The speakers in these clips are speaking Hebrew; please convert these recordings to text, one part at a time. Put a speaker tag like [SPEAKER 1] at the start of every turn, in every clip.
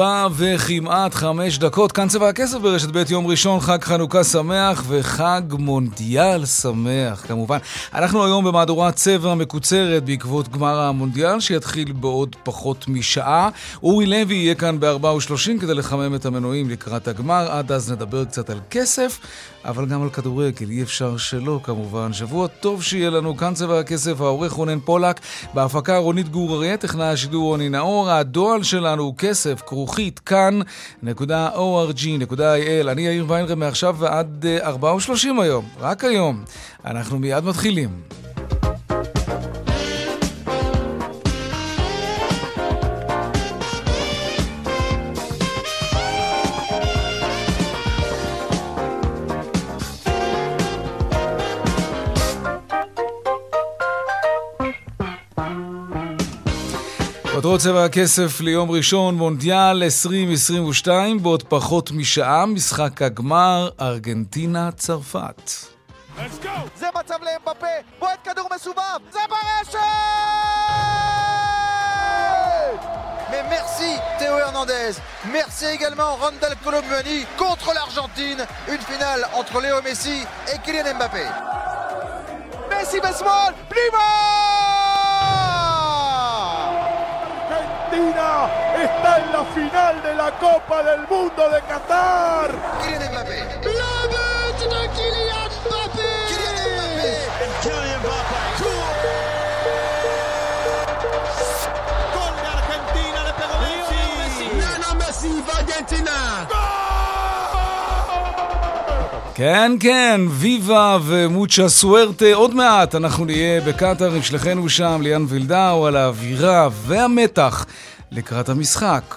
[SPEAKER 1] ארבע וכמעט חמש דקות, כאן צבע הכסף ברשת ב' יום ראשון, חג חנוכה שמח וחג מונדיאל שמח כמובן. אנחנו היום במהדורת צבע מקוצרת בעקבות גמר המונדיאל שיתחיל בעוד פחות משעה. אורי לוי יהיה כאן בארבע ושלושים כדי לחמם את המנועים לקראת הגמר, עד אז נדבר קצת על כסף. אבל גם על כדורגל, אי אפשר שלא כמובן. שבוע טוב שיהיה לנו, כאן צבע הכסף, העורך רונן פולק, בהפקה רונית גור אריה, טכנאי השידור רוני נאור, הדואל שלנו הוא כסף, כרוכית, כאן.org.il. אני יאיר ויינרם מעכשיו ועד 4 אה, ו-30 היום, רק היום. אנחנו מיד מתחילים. כותרות צבע הכסף ליום ראשון, מונדיאל 2022, בעוד פחות משעה, משחק הגמר, ארגנטינה-צרפת.
[SPEAKER 2] זה מצב לאמבפה, בועט כדור מסובב, זה ברשת! Mais merci Théo Hernandez, merci également Randall Colomboigny contre l'Argentine, une finale entre Léo Messi et Kylian Mbappé. Messi baseball, Plima
[SPEAKER 3] está en la final de la Copa del Mundo de Qatar.
[SPEAKER 2] Kylian Mbappé.
[SPEAKER 4] De Kylian Mbappé.
[SPEAKER 2] Kylian
[SPEAKER 4] Kylian Mbappé. Gol de Argentina de Pedro Messi. Lionel Messi va Argentina.
[SPEAKER 1] כן, כן, ויבה ומוצ'ה סוארטה. עוד מעט אנחנו נהיה בקטאר עם שליחנו שם, ליאן וילדאו, על האווירה והמתח לקראת המשחק.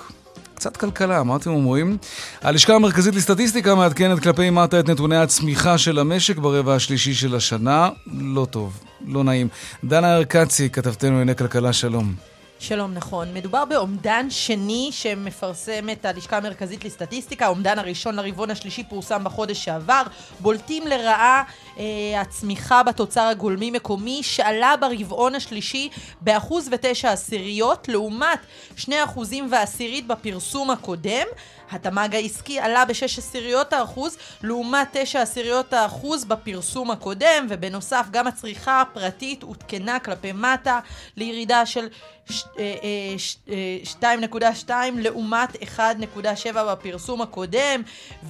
[SPEAKER 1] קצת כלכלה, מה אתם אומרים? הלשכה המרכזית לסטטיסטיקה מעדכנת כלפי מטה את נתוני הצמיחה של המשק ברבע השלישי של השנה. לא טוב, לא נעים. דנה ארקצי, כתבתנו לענייני כלכלה, שלום.
[SPEAKER 5] שלום, נכון. מדובר באומדן שני שמפרסמת הלשכה המרכזית לסטטיסטיקה. האומדן הראשון לרבעון השלישי פורסם בחודש שעבר. בולטים לרעה אה, הצמיחה בתוצר הגולמי מקומי, שעלה ברבעון השלישי באחוז ותשע עשיריות, לעומת שני אחוזים ועשירית בפרסום הקודם. התמ"ג העסקי עלה בשש עשיריות האחוז, לעומת תשע עשיריות האחוז בפרסום הקודם, ובנוסף גם הצריכה הפרטית עודכנה כלפי מטה לירידה של 2.2 לעומת 1.7 בפרסום הקודם,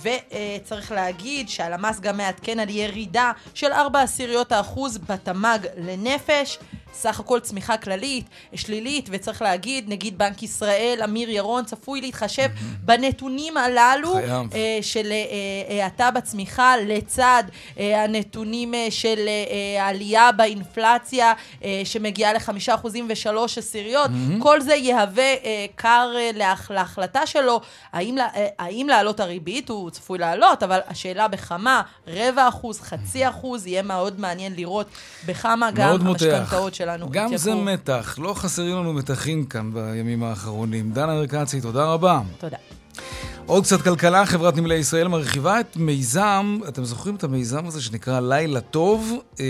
[SPEAKER 5] וצריך להגיד שהלמ"ס גם מעדכן על ירידה של 4 עשיריות האחוז בתמ"ג לנפש. סך הכל צמיחה כללית, שלילית, וצריך להגיד, נגיד בנק ישראל, אמיר ירון, צפוי להתחשב בנתונים הללו
[SPEAKER 1] חייב.
[SPEAKER 5] אה, של אה, האטה בצמיחה, לצד אה, הנתונים אה, של אה, העלייה באינפלציה, אה, שמגיעה לחמישה אחוזים ושלוש עשיריות. כל זה יהווה אה, כר אה, להח, להחלטה שלו, האם, אה, האם להעלות הריבית, הוא צפוי לעלות, אבל השאלה בכמה, רבע אחוז, חצי אחוז, יהיה מאוד מעניין לראות בכמה גם. המשכנתאות שלנו
[SPEAKER 1] גם זה
[SPEAKER 5] התייקרו.
[SPEAKER 1] מתח, לא חסרים לנו מתחים כאן בימים האחרונים. דנה ארקצי, תודה רבה.
[SPEAKER 5] תודה.
[SPEAKER 1] עוד קצת כלכלה, חברת נמלי ישראל מרחיבה את מיזם, אתם זוכרים את המיזם הזה שנקרא לילה טוב? אה,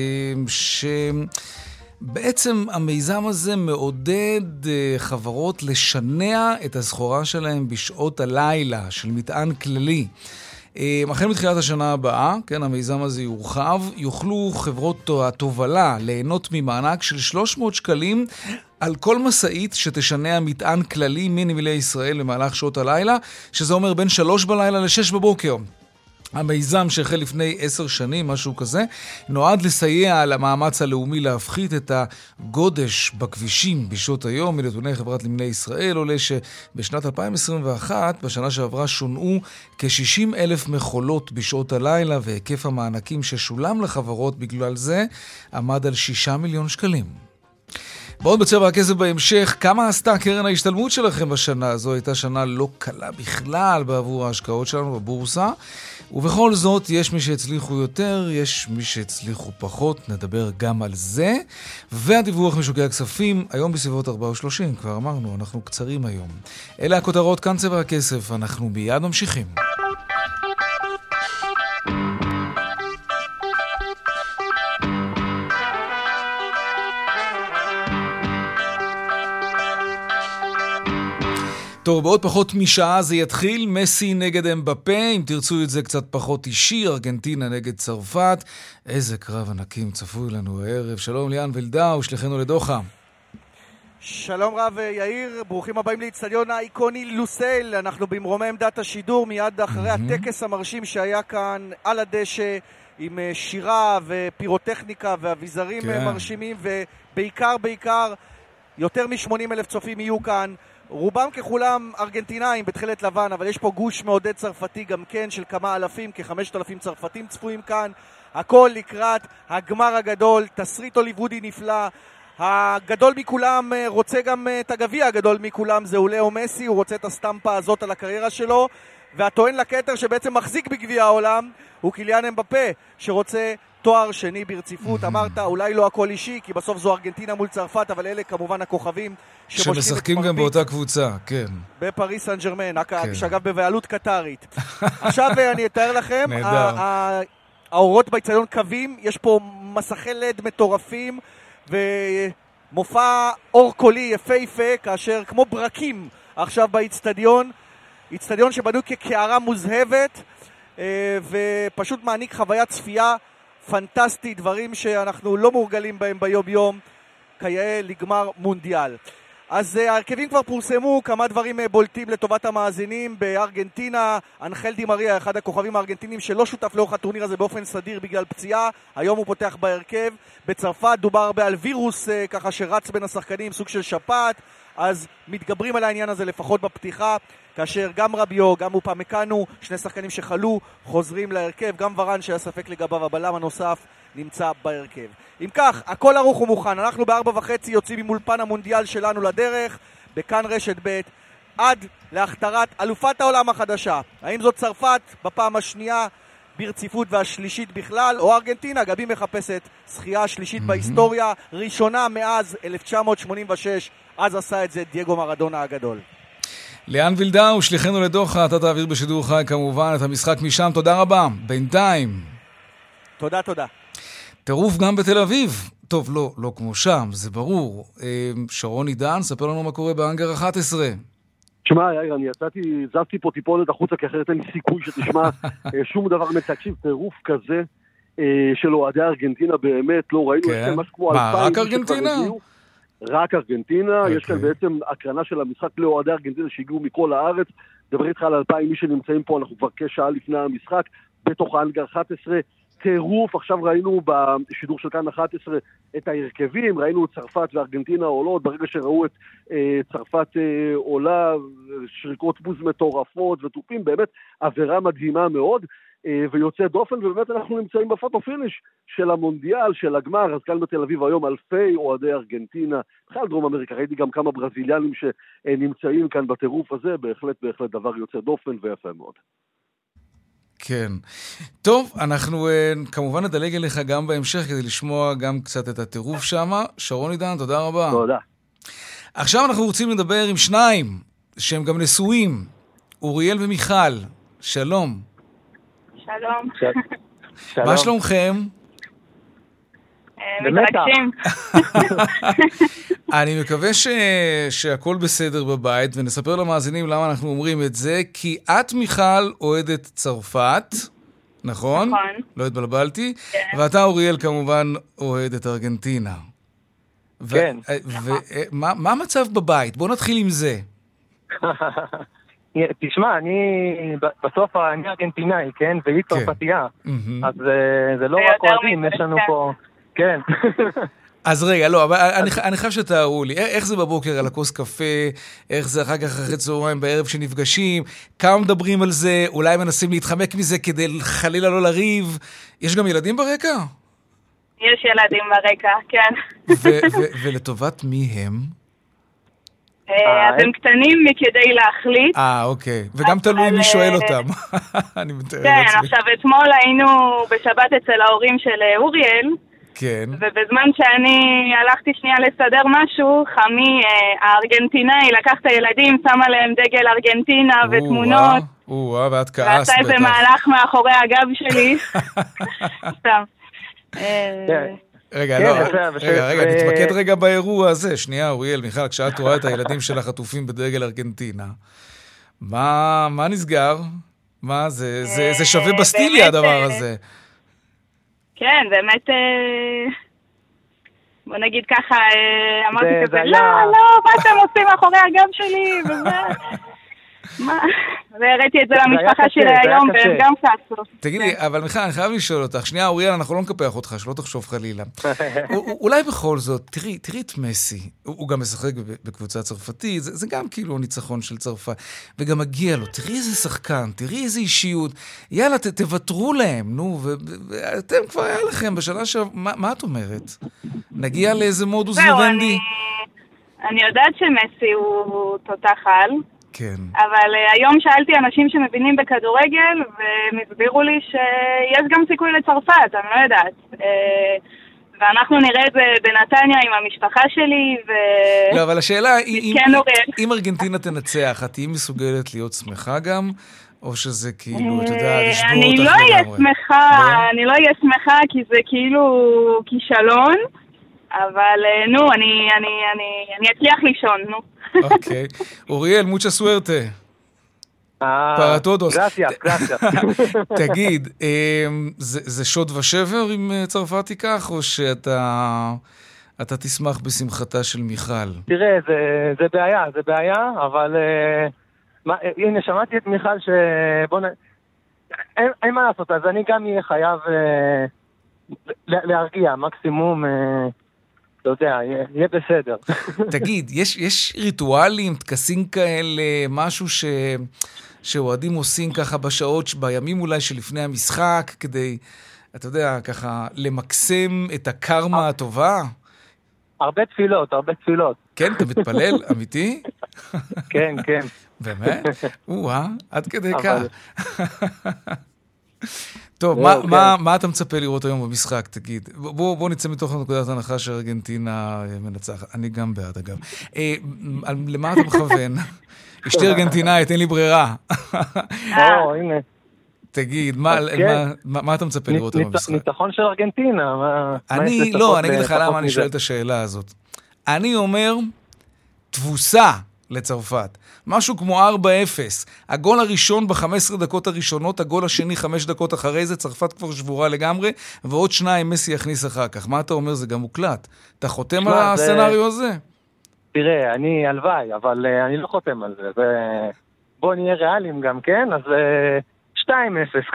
[SPEAKER 1] שבעצם המיזם הזה מעודד אה, חברות לשנע את הסחורה שלהם בשעות הלילה של מטען כללי. אה, החל מתחילת השנה הבאה, כן, המיזם הזה יורחב, יוכלו חברות התובלה ליהנות ממענק של 300 שקלים על כל משאית שתשנע מטען כללי מנמלי ישראל במהלך שעות הלילה, שזה אומר בין 3 בלילה ל-6 בבוקר. המיזם שהחל לפני עשר שנים, משהו כזה, נועד לסייע למאמץ הלאומי להפחית את הגודש בכבישים בשעות היום. מנתוני חברת נמלי ישראל עולה שבשנת 2021, בשנה שעברה, שונעו כ-60 אלף מכולות בשעות הלילה, והיקף המענקים ששולם לחברות בגלל זה עמד על 6 מיליון שקלים. מאוד בצבע הכסף בהמשך, כמה עשתה קרן ההשתלמות שלכם בשנה הזו? הייתה שנה לא קלה בכלל בעבור ההשקעות שלנו בבורסה. ובכל זאת, יש מי שהצליחו יותר, יש מי שהצליחו פחות, נדבר גם על זה. והדיווח משוקי הכספים, היום בסביבות 4 או 30, כבר אמרנו, אנחנו קצרים היום. אלה הכותרות, כאן צבע הכסף, אנחנו מיד ממשיכים. טוב, בעוד פחות משעה זה יתחיל, מסי נגד אמבפה, אם תרצו את זה קצת פחות אישי, ארגנטינה נגד צרפת. איזה קרב ענקים צפוי לנו הערב. שלום ליאן וילדאו, שלחנו לדוחה.
[SPEAKER 6] שלום רב יאיר, ברוכים הבאים לאיצטדיון האיקוני לוסל. אנחנו במרומי עמדת השידור מיד אחרי mm-hmm. הטקס המרשים שהיה כאן על הדשא עם אה, שירה ופירוטכניקה ואביזרים כן. מרשימים ובעיקר, בעיקר, יותר מ-80 אלף צופים יהיו כאן. רובם ככולם ארגנטינאים בתכלת לבן, אבל יש פה גוש מעודד צרפתי גם כן של כמה אלפים, כחמשת אלפים צרפתים צפויים כאן. הכל לקראת הגמר הגדול, תסריט הוליוודי נפלא. הגדול מכולם אה, רוצה גם אה, את הגביע הגדול מכולם, זהו לאו מסי, הוא רוצה את הסטמפה הזאת על הקריירה שלו. והטוען לכתר שבעצם מחזיק בגביע העולם הוא קיליאן אמבפה, שרוצה תואר שני ברציפות. אמרת, אולי לא הכל אישי, כי בסוף זו ארגנטינה מול צרפת, אבל אלה כמובן הכוכבים
[SPEAKER 1] שמשחקים גם באותה קבוצה, כן.
[SPEAKER 6] בפריס סן ג'רמן, כן. שאגב בבעלות קטרית. עכשיו אה, אני אתאר לכם, האורות באיצטדיון קווים, יש פה מסכי לד מטורפים, ומופע אור קולי יפהפה, כאשר כמו ברקים עכשיו באיצטדיון, איצטדיון שבנוי כקערה מוזהבת, אה, ופשוט מעניק חוויית צפייה פנטסטית, דברים שאנחנו לא מורגלים בהם ביום-יום, כיאה לגמר מונדיאל. אז uh, ההרכבים כבר פורסמו, כמה דברים uh, בולטים לטובת המאזינים. בארגנטינה, אנחל די מריה, אחד הכוכבים הארגנטינים שלא שותף לאורך הטורניר הזה באופן סדיר בגלל פציעה, היום הוא פותח בהרכב. בצרפת דובר הרבה על וירוס uh, ככה שרץ בין השחקנים, סוג של שפעת, אז מתגברים על העניין הזה לפחות בפתיחה. כאשר גם רביו, גם אופמקאנו, שני שחקנים שחלו, חוזרים להרכב, גם ורן שהיה ספק לגביו, הבלם הנוסף נמצא בהרכב. אם כך, הכל ערוך ומוכן, אנחנו בארבע וחצי יוצאים עם אולפן המונדיאל שלנו לדרך, בכאן רשת ב', עד להכתרת אלופת העולם החדשה. האם זאת צרפת בפעם השנייה ברציפות והשלישית בכלל, או ארגנטינה, היא מחפשת זכייה שלישית mm-hmm. בהיסטוריה, ראשונה מאז 1986, אז עשה את זה דייגו מרדונה הגדול.
[SPEAKER 1] ליאן וילדאו, שליחנו לדוחה, אתה תעביר בשידור חי כמובן את המשחק משם, תודה רבה. בינתיים.
[SPEAKER 6] תודה, תודה.
[SPEAKER 1] טירוף גם בתל אביב. טוב, לא, לא כמו שם, זה ברור. אה, שרון עידן, ספר לנו מה קורה באנגר 11.
[SPEAKER 7] תשמע, יאיר, אני יצאתי, זזתי פה טיפונת החוצה, כי אחרת אין לי סיכוי שתשמע אה, שום דבר תקשיב, טירוף כזה אה, של אוהדי ארגנטינה באמת, לא ראינו
[SPEAKER 1] כן. משהו כמו אלפיים. מה, רק ארגנטינה?
[SPEAKER 7] רק ארגנטינה, okay. יש כאן אוקיי. בעצם הקרנה של המשחק לאוהדי ארגנטינה שהגיעו מכל הארץ. דבר איתך על אלפיים איש שנמצאים פה, אנחנו כבר כשעה לפני המשחק, בתוך האנגר 11. טירוף, עכשיו ראינו בשידור של כאן 11 את ההרכבים, ראינו את צרפת וארגנטינה עולות, ברגע שראו את אה, צרפת אה, עולה, שריקות בוז מטורפות ותופים, באמת אווירה מדהימה מאוד. אה, ויוצא דופן, ובאמת אנחנו נמצאים ב photo finish של המונדיאל, של הגמר, אז כאן בתל אביב היום אלפי אוהדי ארגנטינה, בכלל דרום אמריקה, ראיתי גם כמה ברזיליאנים שנמצאים כאן בטירוף הזה, בהחלט בהחלט דבר יוצא דופן ויפה מאוד.
[SPEAKER 1] כן. טוב, אנחנו uh, כמובן נדלג אליך גם בהמשך כדי לשמוע גם קצת את הטירוף שם. שרון עידן, תודה רבה.
[SPEAKER 7] תודה.
[SPEAKER 1] עכשיו אנחנו רוצים לדבר עם שניים שהם גם נשואים, אוריאל ומיכל. שלום.
[SPEAKER 8] שלום.
[SPEAKER 1] מה שלומכם?
[SPEAKER 8] אה, מתרגשים.
[SPEAKER 1] אני מקווה ש... שהכל בסדר בבית, ונספר למאזינים למה אנחנו אומרים את זה, כי את, מיכל, אוהדת צרפת, נכון?
[SPEAKER 8] נכון.
[SPEAKER 1] לא התבלבלתי. כן. ואתה, אוריאל, כמובן אוהד את ארגנטינה.
[SPEAKER 9] כן.
[SPEAKER 1] ומה המצב בבית? בואו נתחיל עם זה.
[SPEAKER 9] תשמע, אני בסוף אני ארגנטינאי, כן? והיא
[SPEAKER 1] כן.
[SPEAKER 9] צרפתייה. אז אה, זה לא רק אוהדים, יש לנו. פה... כן.
[SPEAKER 1] אז רגע, לא, אבל אני, אני חייב שתארו לי, איך זה בבוקר על הכוס קפה, איך זה אחר כך אחרי צהריים בערב שנפגשים, כמה מדברים על זה, אולי מנסים להתחמק מזה כדי חלילה לא לריב. יש גם ילדים ברקע?
[SPEAKER 8] יש ילדים ברקע, כן.
[SPEAKER 1] ו- ו- ולטובת מי הם?
[SPEAKER 8] אה, אז הם קטנים מכדי להחליט.
[SPEAKER 1] אה, אוקיי. וגם תלוי מי
[SPEAKER 8] אה,
[SPEAKER 1] שואל אותם. אני מתאר
[SPEAKER 8] כן,
[SPEAKER 1] לעצמי.
[SPEAKER 8] עכשיו אתמול היינו בשבת אצל ההורים של אה, אוריאל,
[SPEAKER 1] כן.
[SPEAKER 8] ובזמן שאני הלכתי שנייה לסדר משהו, חמי אה, הארגנטינאי לקח את הילדים, שם עליהם דגל ארגנטינה ותמונות,
[SPEAKER 1] או-אה, ואת כעסת
[SPEAKER 8] ועשה איזה. מהלך מאחורי הגב שלי. סתם.
[SPEAKER 1] רגע,
[SPEAKER 9] כן,
[SPEAKER 1] לא, רגע, רגע, נתמקד רגע באירוע הזה. שנייה, אוריאל, מיכל, כשאת רואה את הילדים של החטופים בדגל ארגנטינה, מה מה נסגר? מה, זה- זה זה שווה
[SPEAKER 8] אה,
[SPEAKER 1] בסטיליה הדבר
[SPEAKER 8] אה,
[SPEAKER 1] הזה.
[SPEAKER 8] כן, באמת, אה, בוא נגיד ככה, אמרתי
[SPEAKER 9] זה-
[SPEAKER 8] כזה,
[SPEAKER 9] זה
[SPEAKER 8] לא, לא, מה אתם עושים מאחורי הגב שלי, וזה... מה? והראיתי את זה למשפחה שלי היום. והם גם כעסו.
[SPEAKER 1] תגידי, אבל מיכל, אני חייב לשאול אותך. שנייה, אוריאל, אנחנו לא נקפח אותך, שלא תחשוב חלילה. אולי בכל זאת, תראי, תראי את מסי. הוא גם משחק בקבוצה צרפתית, זה, זה גם כאילו ניצחון של צרפת. וגם מגיע לו, תראי איזה שחקן, תראי איזה אישיות. יאללה, תוותרו להם, נו, ואתם כבר היה לכם בשנה ש... מה, את אומרת? נגיע לאיזה מודוס ויוונדי?
[SPEAKER 8] אני... אני יודעת שמסי הוא תותח על,
[SPEAKER 1] כן.
[SPEAKER 8] אבל אה, היום שאלתי אנשים שמבינים בכדורגל, והם הסבירו לי שיש גם סיכוי לצרפת, אני לא יודעת. אה, ואנחנו נראה את זה בנתניה עם המשפחה שלי, ו...
[SPEAKER 1] לא, אבל השאלה היא, אם,
[SPEAKER 8] כן, אוריאל.
[SPEAKER 1] אם ארגנטינה תנצח, את תהיי מסוגלת להיות שמחה גם? או שזה כאילו, את יודעת,
[SPEAKER 8] אני
[SPEAKER 1] אותך
[SPEAKER 8] לא אהיה
[SPEAKER 1] לגמרי?
[SPEAKER 8] שמחה,
[SPEAKER 1] לא?
[SPEAKER 8] אני לא אהיה שמחה כי זה כאילו כישלון, אבל אה, נו, אני, אני, אני, אני אצליח לישון, נו.
[SPEAKER 1] אוקיי. אוריאל, מוצ'ה סוארטה.
[SPEAKER 9] אה,
[SPEAKER 1] פרטודוס.
[SPEAKER 9] גרסיאס, גרסיאס.
[SPEAKER 1] תגיד, אמ, זה זה שוד ושבר אם אה, צרפת תיקח, או שאתה אתה תשמח בשמחתה של מיכל?
[SPEAKER 9] תראה, זה, זה בעיה, זה בעיה, אבל... אה, מה, אה, הנה, שמעתי את מיכל ש... בוא נ... אין, אין מה לעשות, אז אני גם אהיה חייב אה, לה- להרגיע, מקסימום, אה, אתה יודע, יהיה, בסדר.
[SPEAKER 1] תגיד, יש, יש ריטואלים, טקסים כאלה, משהו ש... שאוהדים עושים ככה בשעות, בימים אולי שלפני המשחק, כדי, אתה יודע, ככה למקסם את הקרמה הטובה?
[SPEAKER 9] הרבה תפילות, הרבה תפילות.
[SPEAKER 1] כן, אתה מתפלל? אמיתי?
[SPEAKER 9] כן, כן.
[SPEAKER 1] באמת? או-אה, עד כדי כך. טוב, מה,
[SPEAKER 9] כן.
[SPEAKER 1] מה, מה אתה מצפה לראות היום במשחק, תגיד? בוא, בוא נצא מתוך נקודת הנחה שארגנטינה אה, מנצחת. אני גם בעד, אגב. אה, למה אתה מכוון? אשתי ארגנטינאית, אין לי ברירה.
[SPEAKER 9] או, הנה.
[SPEAKER 1] תגיד, מה,
[SPEAKER 9] כן.
[SPEAKER 1] מה, מה, מה אתה מצפה לראות היום במשחק?
[SPEAKER 9] ניצחון של ארגנטינה, מה
[SPEAKER 1] אני, לא, אני אגיד לך למה אני? שואל את השאלה הזאת. אני אומר, תבוסה לצרפת. משהו כמו 4-0. הגול הראשון ב-15 דקות הראשונות, הגול השני 5 דקות אחרי זה, צרפת כבר שבורה לגמרי, ועוד שניים מסי יכניס אחר כך. מה אתה אומר? זה גם מוקלט. אתה חותם על
[SPEAKER 9] שמע, זה-
[SPEAKER 1] הסצנריו הזה?
[SPEAKER 9] תראה, אני הלוואי, אבל אה, אני לא חותם על זה. ו- בוא נהיה ריאליים גם, כן? אז אה, 2-0,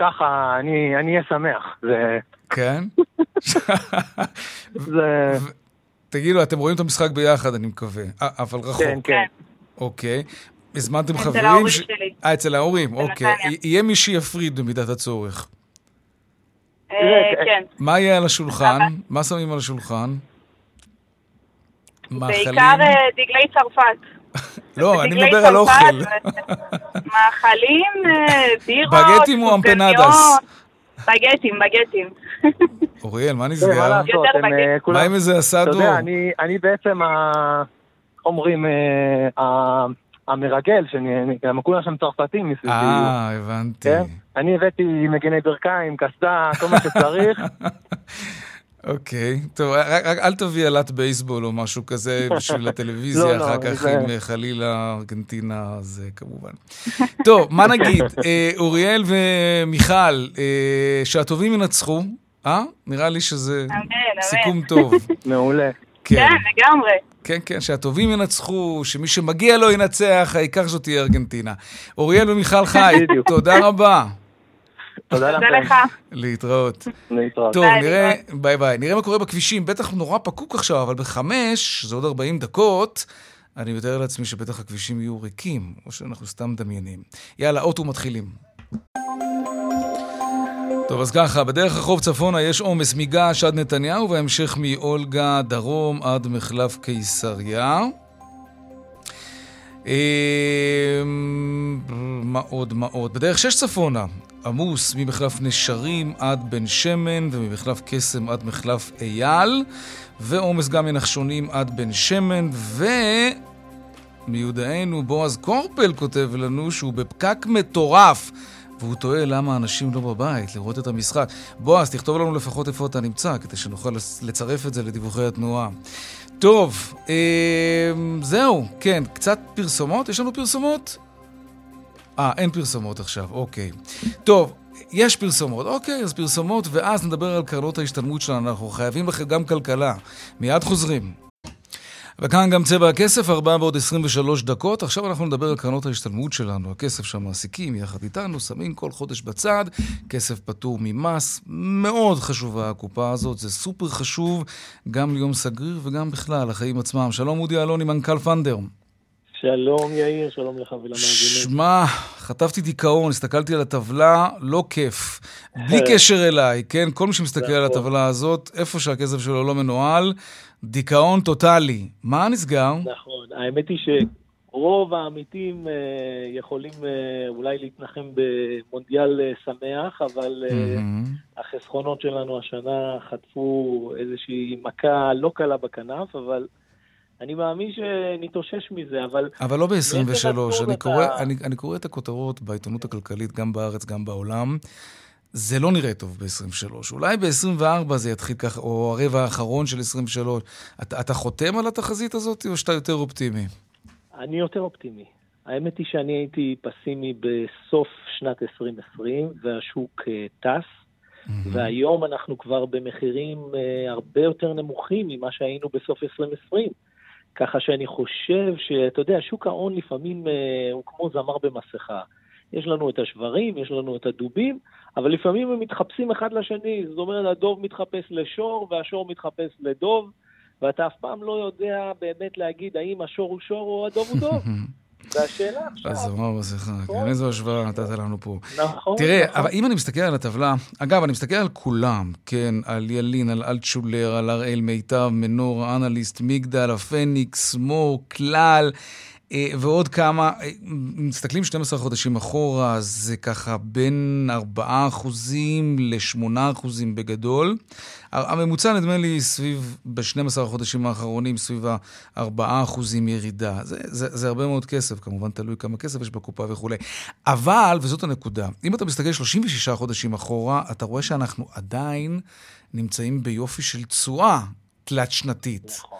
[SPEAKER 9] ככה אני אני אהיה שמח. זה...
[SPEAKER 1] כן?
[SPEAKER 9] זה...
[SPEAKER 1] תגידו, אתם רואים את המשחק ביחד, אני מקווה. אה, אבל רחוק.
[SPEAKER 9] כן, כן.
[SPEAKER 1] אוקיי. הזמנתם
[SPEAKER 8] אצל
[SPEAKER 1] חברים?
[SPEAKER 8] ההורים
[SPEAKER 1] ש-
[SPEAKER 8] שלי.
[SPEAKER 1] אה, אצל ההורים, אוקיי. יהיה מי שיפריד במידת הצורך.
[SPEAKER 8] אה, כן.
[SPEAKER 1] מה יהיה על השולחן? מה שמים על השולחן? מאכלים?
[SPEAKER 8] בעיקר אה, דגלי צרפת.
[SPEAKER 1] לא, אני מדבר על אוכל.
[SPEAKER 8] ו- מאכלים, אה, בירות,
[SPEAKER 1] בגטים או אמפנדס?
[SPEAKER 8] בגטים, בגטים.
[SPEAKER 1] אוריאל, מה נסגר?
[SPEAKER 9] לעשות,
[SPEAKER 8] יותר
[SPEAKER 9] הם אה,
[SPEAKER 8] בגט.
[SPEAKER 9] כולם...
[SPEAKER 1] מה עם איזה
[SPEAKER 9] אתה
[SPEAKER 1] אסדו?
[SPEAKER 9] יודע, אני, אני בעצם, ה... אומרים, אה. המרגל, שאני, גם כולם שם צרפתים מסביבי.
[SPEAKER 1] אה, הבנתי.
[SPEAKER 9] כן? אני הבאתי מגני ברכיים, קסדה, כל מה שצריך.
[SPEAKER 1] אוקיי, טוב, רק, רק אל תביא עלת בייסבול או משהו כזה בשביל הטלוויזיה,
[SPEAKER 9] לא, לא,
[SPEAKER 1] אחר כך
[SPEAKER 9] זה-
[SPEAKER 1] אם אה, חלילה ארגנטינה, אז אה, כמובן. טוב, מה נגיד? אה, אוריאל ומיכל, אה, שהטובים ינצחו, אה? נראה לי שזה. סיכום טוב.
[SPEAKER 9] מעולה.
[SPEAKER 8] כן, לגמרי.
[SPEAKER 1] כן, כן, שהטובים ינצחו, שמי שמגיע לו ינצח, העיקר שזאת תהיה ארגנטינה. אוריאל ומיכל חי, תודה רבה.
[SPEAKER 9] תודה.
[SPEAKER 8] לך.
[SPEAKER 1] להתראות.
[SPEAKER 9] להתראות.
[SPEAKER 1] טוב,
[SPEAKER 8] ביי,
[SPEAKER 1] נראה, ביי ביי. נראה מה קורה בכבישים. בטח נורא פקוק עכשיו, אבל בחמש, זה עוד 40 דקות, אני מתאר לעצמי שבטח הכבישים יהיו ריקים, או שאנחנו סתם מדמיינים. יאללה, אוטו מתחילים. טוב, אז ככה, בדרך החוף צפונה יש עומס מגעש עד נתניהו, והמשך מאולגה דרום עד מחלף קיסריה. אמ, מה עוד, מה עוד? בדרך שש צפונה, עמוס ממחלף נשרים עד בן שמן וממחלף קסם עד מחלף אייל ועומס גם מנחשונים עד בן שמן ומיודענו בועז קורפל כותב לנו שהוא בפקק מטורף והוא תוהה למה אנשים לא בבית לראות את המשחק. בועז, תכתוב לנו לפחות איפה אתה נמצא כדי שנוכל לצרף את זה לדיווחי התנועה. טוב, אה, זהו, כן, קצת פרסומות? יש לנו פרסומות? אה, אין פרסומות עכשיו, אוקיי. טוב, יש פרסומות, אוקיי, אז פרסומות, ואז נדבר על קרנות ההשתלמות שלנו. אנחנו חייבים לכם גם כלכלה. מיד חוזרים. וכאן גם צבע הכסף, 4 ועוד 23 דקות. עכשיו אנחנו נדבר על קרנות ההשתלמות שלנו, הכסף שהמעסיקים יחד איתנו שמים כל חודש בצד, כסף פטור ממס, מאוד חשובה הקופה הזאת, זה סופר חשוב גם ליום סגריר וגם בכלל, לחיים עצמם. שלום אודי אלוני, מנכ"ל פנדר.
[SPEAKER 10] שלום יאיר, שלום לך ולמאזינים.
[SPEAKER 1] שמע, חטפתי דיכאון, הסתכלתי על הטבלה, לא כיף. בלי קשר אליי, כן? כל מי שמסתכל על
[SPEAKER 10] נכון.
[SPEAKER 1] הטבלה הזאת, איפה שהכסף שלו לא מנוהל, דיכאון טוטאלי. מה נסגר?
[SPEAKER 10] נכון, האמת היא שרוב העמיתים אה, יכולים אה, אולי להתנחם במונדיאל אה, שמח, אבל אה. החסכונות שלנו השנה חטפו איזושהי מכה לא קלה בכנף, אבל אני מאמין שנתאושש מזה, אבל
[SPEAKER 1] אבל לא ב-23.
[SPEAKER 10] מאיזה נתון
[SPEAKER 1] אני,
[SPEAKER 10] אתה-
[SPEAKER 1] קורא, אני, אני קורא את הכותרות בעיתונות הכלכלית, גם בארץ, גם בעולם. זה לא נראה טוב ב-23. אולי ב-24 זה יתחיל ככה, או הרבע האחרון של 23. אתה, אתה חותם על התחזית הזאת, או שאתה יותר אופטימי?
[SPEAKER 10] אני יותר אופטימי. האמת היא שאני הייתי פסימי בסוף שנת 2020, והשוק אה, טס. והיום אנחנו כבר במחירים אה, הרבה יותר נמוכים ממה שהיינו בסוף 2020. ככה שאני חושב שאתה יודע, שוק ההון לפעמים אה, הוא כמו זמר במסכה. יש לנו את השברים, יש לנו את הדובים, אבל לפעמים הם מתחפשים אחד לשני. זאת אומרת, הדוב מתחפש לשור והשור מתחפש לדוב, ואתה אף פעם לא יודע באמת להגיד האם השור הוא שור או הדוב הוא דוב. והשאלה עכשיו...
[SPEAKER 1] אז זמר מסכה, כן, איזו השוואה נתת לנו פה.
[SPEAKER 10] נכון,
[SPEAKER 1] תראה,
[SPEAKER 10] נכון.
[SPEAKER 1] אבל אם אני מסתכל על הטבלה, אגב, אני מסתכל על כולם, כן, על ילין, על אלטשולר, על הראל מיטב, מנור, אנליסט, מגדל, הפניקס, מור, כלל, ועוד כמה. אה, מסתכלים 12 חודשים אחורה, זה ככה בין 4 אחוזים ל-8 אחוזים בגדול. הממוצע נדמה לי סביב, ב-12 החודשים האחרונים, סביב ה-4 אחוזים ירידה. זה, זה, זה הרבה מאוד כסף, כמובן תלוי כמה כסף יש בקופה וכולי. אבל, וזאת הנקודה, אם אתה מסתכל 36 חודשים אחורה, אתה רואה שאנחנו עדיין נמצאים ביופי של תשואה תלת-שנתית.
[SPEAKER 10] נכון.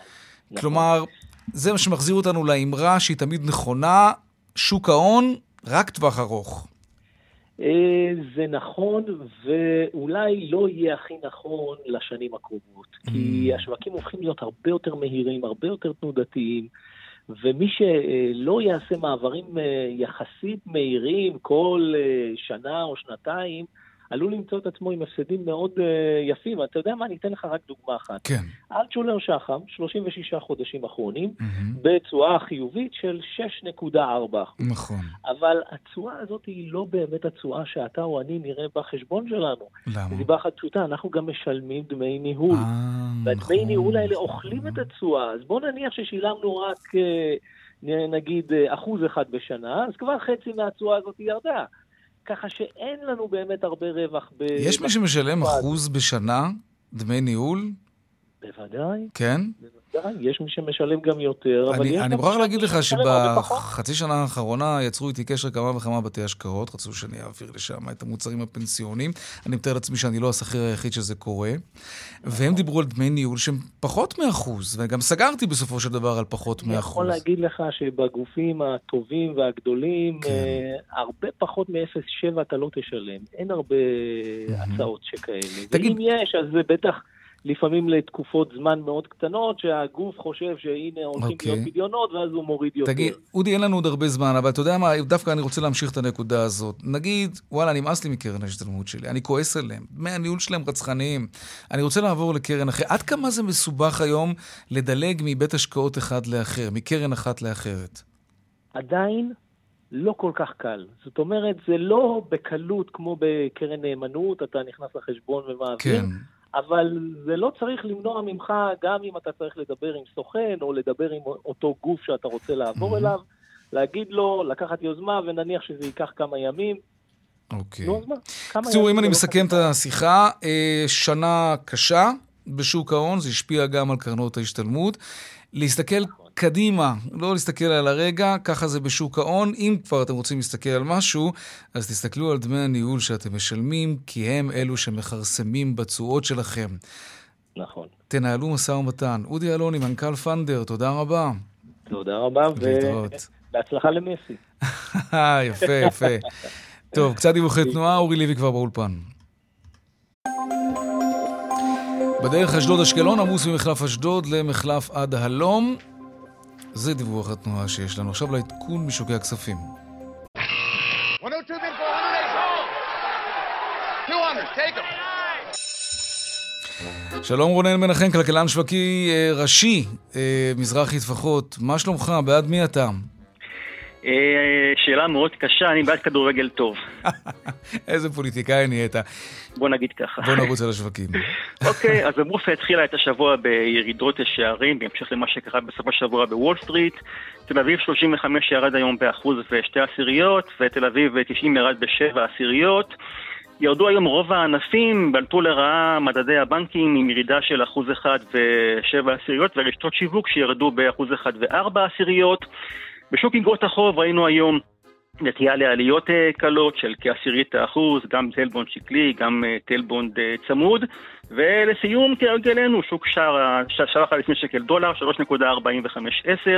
[SPEAKER 1] כלומר, זה מה שמחזיר אותנו לאמרה שהיא תמיד נכונה, שוק ההון, רק טווח ארוך.
[SPEAKER 10] אה, זה נכון, ואולי לא יהיה הכי נכון לשנים הקרובות. כי
[SPEAKER 1] Mm.
[SPEAKER 10] השווקים הופכים להיות הרבה יותר מהירים, הרבה יותר תנודתיים, ומי שלא יעשה מעברים אה, יחסית מהירים כל אה, שנה או שנתיים, עלול למצוא את עצמו עם הפסדים מאוד אה, יפים. אתה יודע מה? אני אתן לך רק דוגמה אחת.
[SPEAKER 1] כן.
[SPEAKER 10] אלטשולר שחם, 36 חודשים אחרונים,
[SPEAKER 1] מהמם.
[SPEAKER 10] בתשואה חיובית של 6.4%.
[SPEAKER 1] נכון.
[SPEAKER 10] אבל התשואה הזאת היא לא באמת התשואה שאתה או אני נראה בחשבון שלנו.
[SPEAKER 1] למה?
[SPEAKER 10] מסיבה אחת פשוטה, אנחנו גם משלמים דמי ניהול.
[SPEAKER 1] אה,
[SPEAKER 10] והדמי
[SPEAKER 1] נכון.
[SPEAKER 10] ניהול האלה אוכלים את התשואה. אז בוא נניח ששילמנו רק, נ- נגיד, אה, אחוז אחד בשנה, אז כבר חצי מהתשואה הזאת ירדה. ככה שאין לנו באמת הרבה רווח. ב-
[SPEAKER 1] יש מי שמשלם אחוז בשנה דמי ניהול?
[SPEAKER 10] בוודאי,
[SPEAKER 1] כן?
[SPEAKER 10] בוודאי. יש מי שמשלם גם יותר, אבל יש
[SPEAKER 1] אני, אני מוכרח להגיד לך. שבחצי שנה האחרונה יצרו איתי קשר כמה וכמה בתי השקעות, רצו שאני אעביר לשם את המוצרים הפנסיוניים. אני מתאר לעצמי שאני לא השכיר היחיד שזה קורה. והם דיברו על דמי ניהול שהם פחות מאחוז, וגם סגרתי בסופו של דבר על פחות
[SPEAKER 10] אני יכול
[SPEAKER 1] מאחוז.
[SPEAKER 10] להגיד לך שבגופים הטובים והגדולים,
[SPEAKER 1] כן.
[SPEAKER 10] אה, הרבה פחות מ-0.7 אתה לא תשלם. אין הרבה הצעות שכאלה.
[SPEAKER 1] תגיד-
[SPEAKER 10] ואם יש, אז זה בטח לפעמים לתקופות זמן מאוד קטנות, שהגוף חושב שהנה הולכים okay.
[SPEAKER 1] אוקיי.
[SPEAKER 10] להיות פדיונות, ואז הוא מוריד יותר.
[SPEAKER 1] תגיד, אודי, אין לנו עוד הרבה זמן, אבל אתה יודע מה, דווקא אני רוצה להמשיך את הנקודה הזאת. נגיד, וואלה, נמאס לי מקרן ההשתלמות שלי, אני כועס עליהם, דמי הניהול שלהם רצחניים. אני רוצה לעבור לקרן אחרת. עד כמה זה מסובך היום לדלג מבית השקעות אחד לאחר, מקרן אחת לאחרת?
[SPEAKER 10] עדיין לא כל כך קל. זאת אומרת, זה לא בקלות כמו בקרן נאמנות, אתה נכנס לחשבון ומעביר.
[SPEAKER 1] כן.
[SPEAKER 10] אבל זה לא צריך למנוע ממך, גם אם אתה צריך לדבר עם סוכן, או לדבר עם אותו גוף שאתה רוצה לעבור אליו, להגיד לו, לקחת יוזמה, ונניח שזה ייקח כמה ימים.
[SPEAKER 1] אוקיי.
[SPEAKER 10] נו, אז מה? כמה
[SPEAKER 1] בקיצור,
[SPEAKER 10] ימים
[SPEAKER 1] אם אני
[SPEAKER 10] לא
[SPEAKER 1] מסכם את השיחה, אה, שנה קשה בשוק ההון, זה השפיע גם על קרנות ההשתלמות. להסתכל קדימה, לא להסתכל על הרגע, ככה זה בשוק ההון. אם כבר אתם רוצים להסתכל על משהו, אז תסתכלו על דמי הניהול שאתם משלמים, כי הם אלו שמכרסמים בתשואות שלכם.
[SPEAKER 10] נכון.
[SPEAKER 1] תנהלו משא ומתן. אודי אלוני, מנכ"ל פנדר, תודה רבה.
[SPEAKER 10] תודה רבה. ובהצלחה למסי.
[SPEAKER 1] יפה, יפה. טוב, קצת דיווחי תנועה, אורי לוי כבר באולפן. בדרך אשדוד-אשקלון עמוס ממחלף אשדוד למחלף עד הלום. זה דיווח התנועה שיש לנו. עכשיו לעדכון משוקי הכספים.
[SPEAKER 4] 102 bid for 108. 200, take them.
[SPEAKER 1] שלום רונן מנחם, כלכלן שווקי אה, ראשי, אה, מזרחי טפחות. מה שלומך? בעד מי אתה?
[SPEAKER 11] אה, שאלה מאוד קשה, אני בעד כדורגל טוב.
[SPEAKER 1] איזה פוליטיקאי נהיית.
[SPEAKER 11] בוא נגיד ככה.
[SPEAKER 1] בוא נרוץ על השווקים.
[SPEAKER 11] אוקיי, אז הבורסה התחילה את השבוע בירידות שערים, בהמשך למה שקרה בסוף השבוע בוול סטריט. תל אביב 35 ירד היום באחוז ושתי עשיריות, ותל אביב 90 ירד בשבע עשיריות. ירדו היום רוב הענפים, בלטו לרעה מדדי הבנקים עם ירידה של אחוז אחד ושבע עשיריות, ורשתות שיווק שירדו באחוז אחד וארבע עשיריות. בשוק אגרות החוב ראינו היום נטייה לעליות אה, קלות של כעשירית האחוז, גם טלבונד שקלי, גם אה, טלבונד אה, צמוד. ולסיום, כהרגלנו, שוק שער, שער החליפין שקל דולר, 3.4510,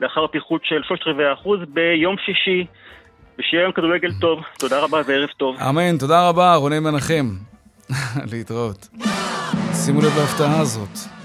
[SPEAKER 11] לאחר פיחות של 3 רבעי ביום שישי. ושיהיה יום כדורגל טוב. תודה רבה וערב טוב.
[SPEAKER 1] אמן, תודה רבה, רונן מנחם. להתראות. שימו לב להפתעה הזאת.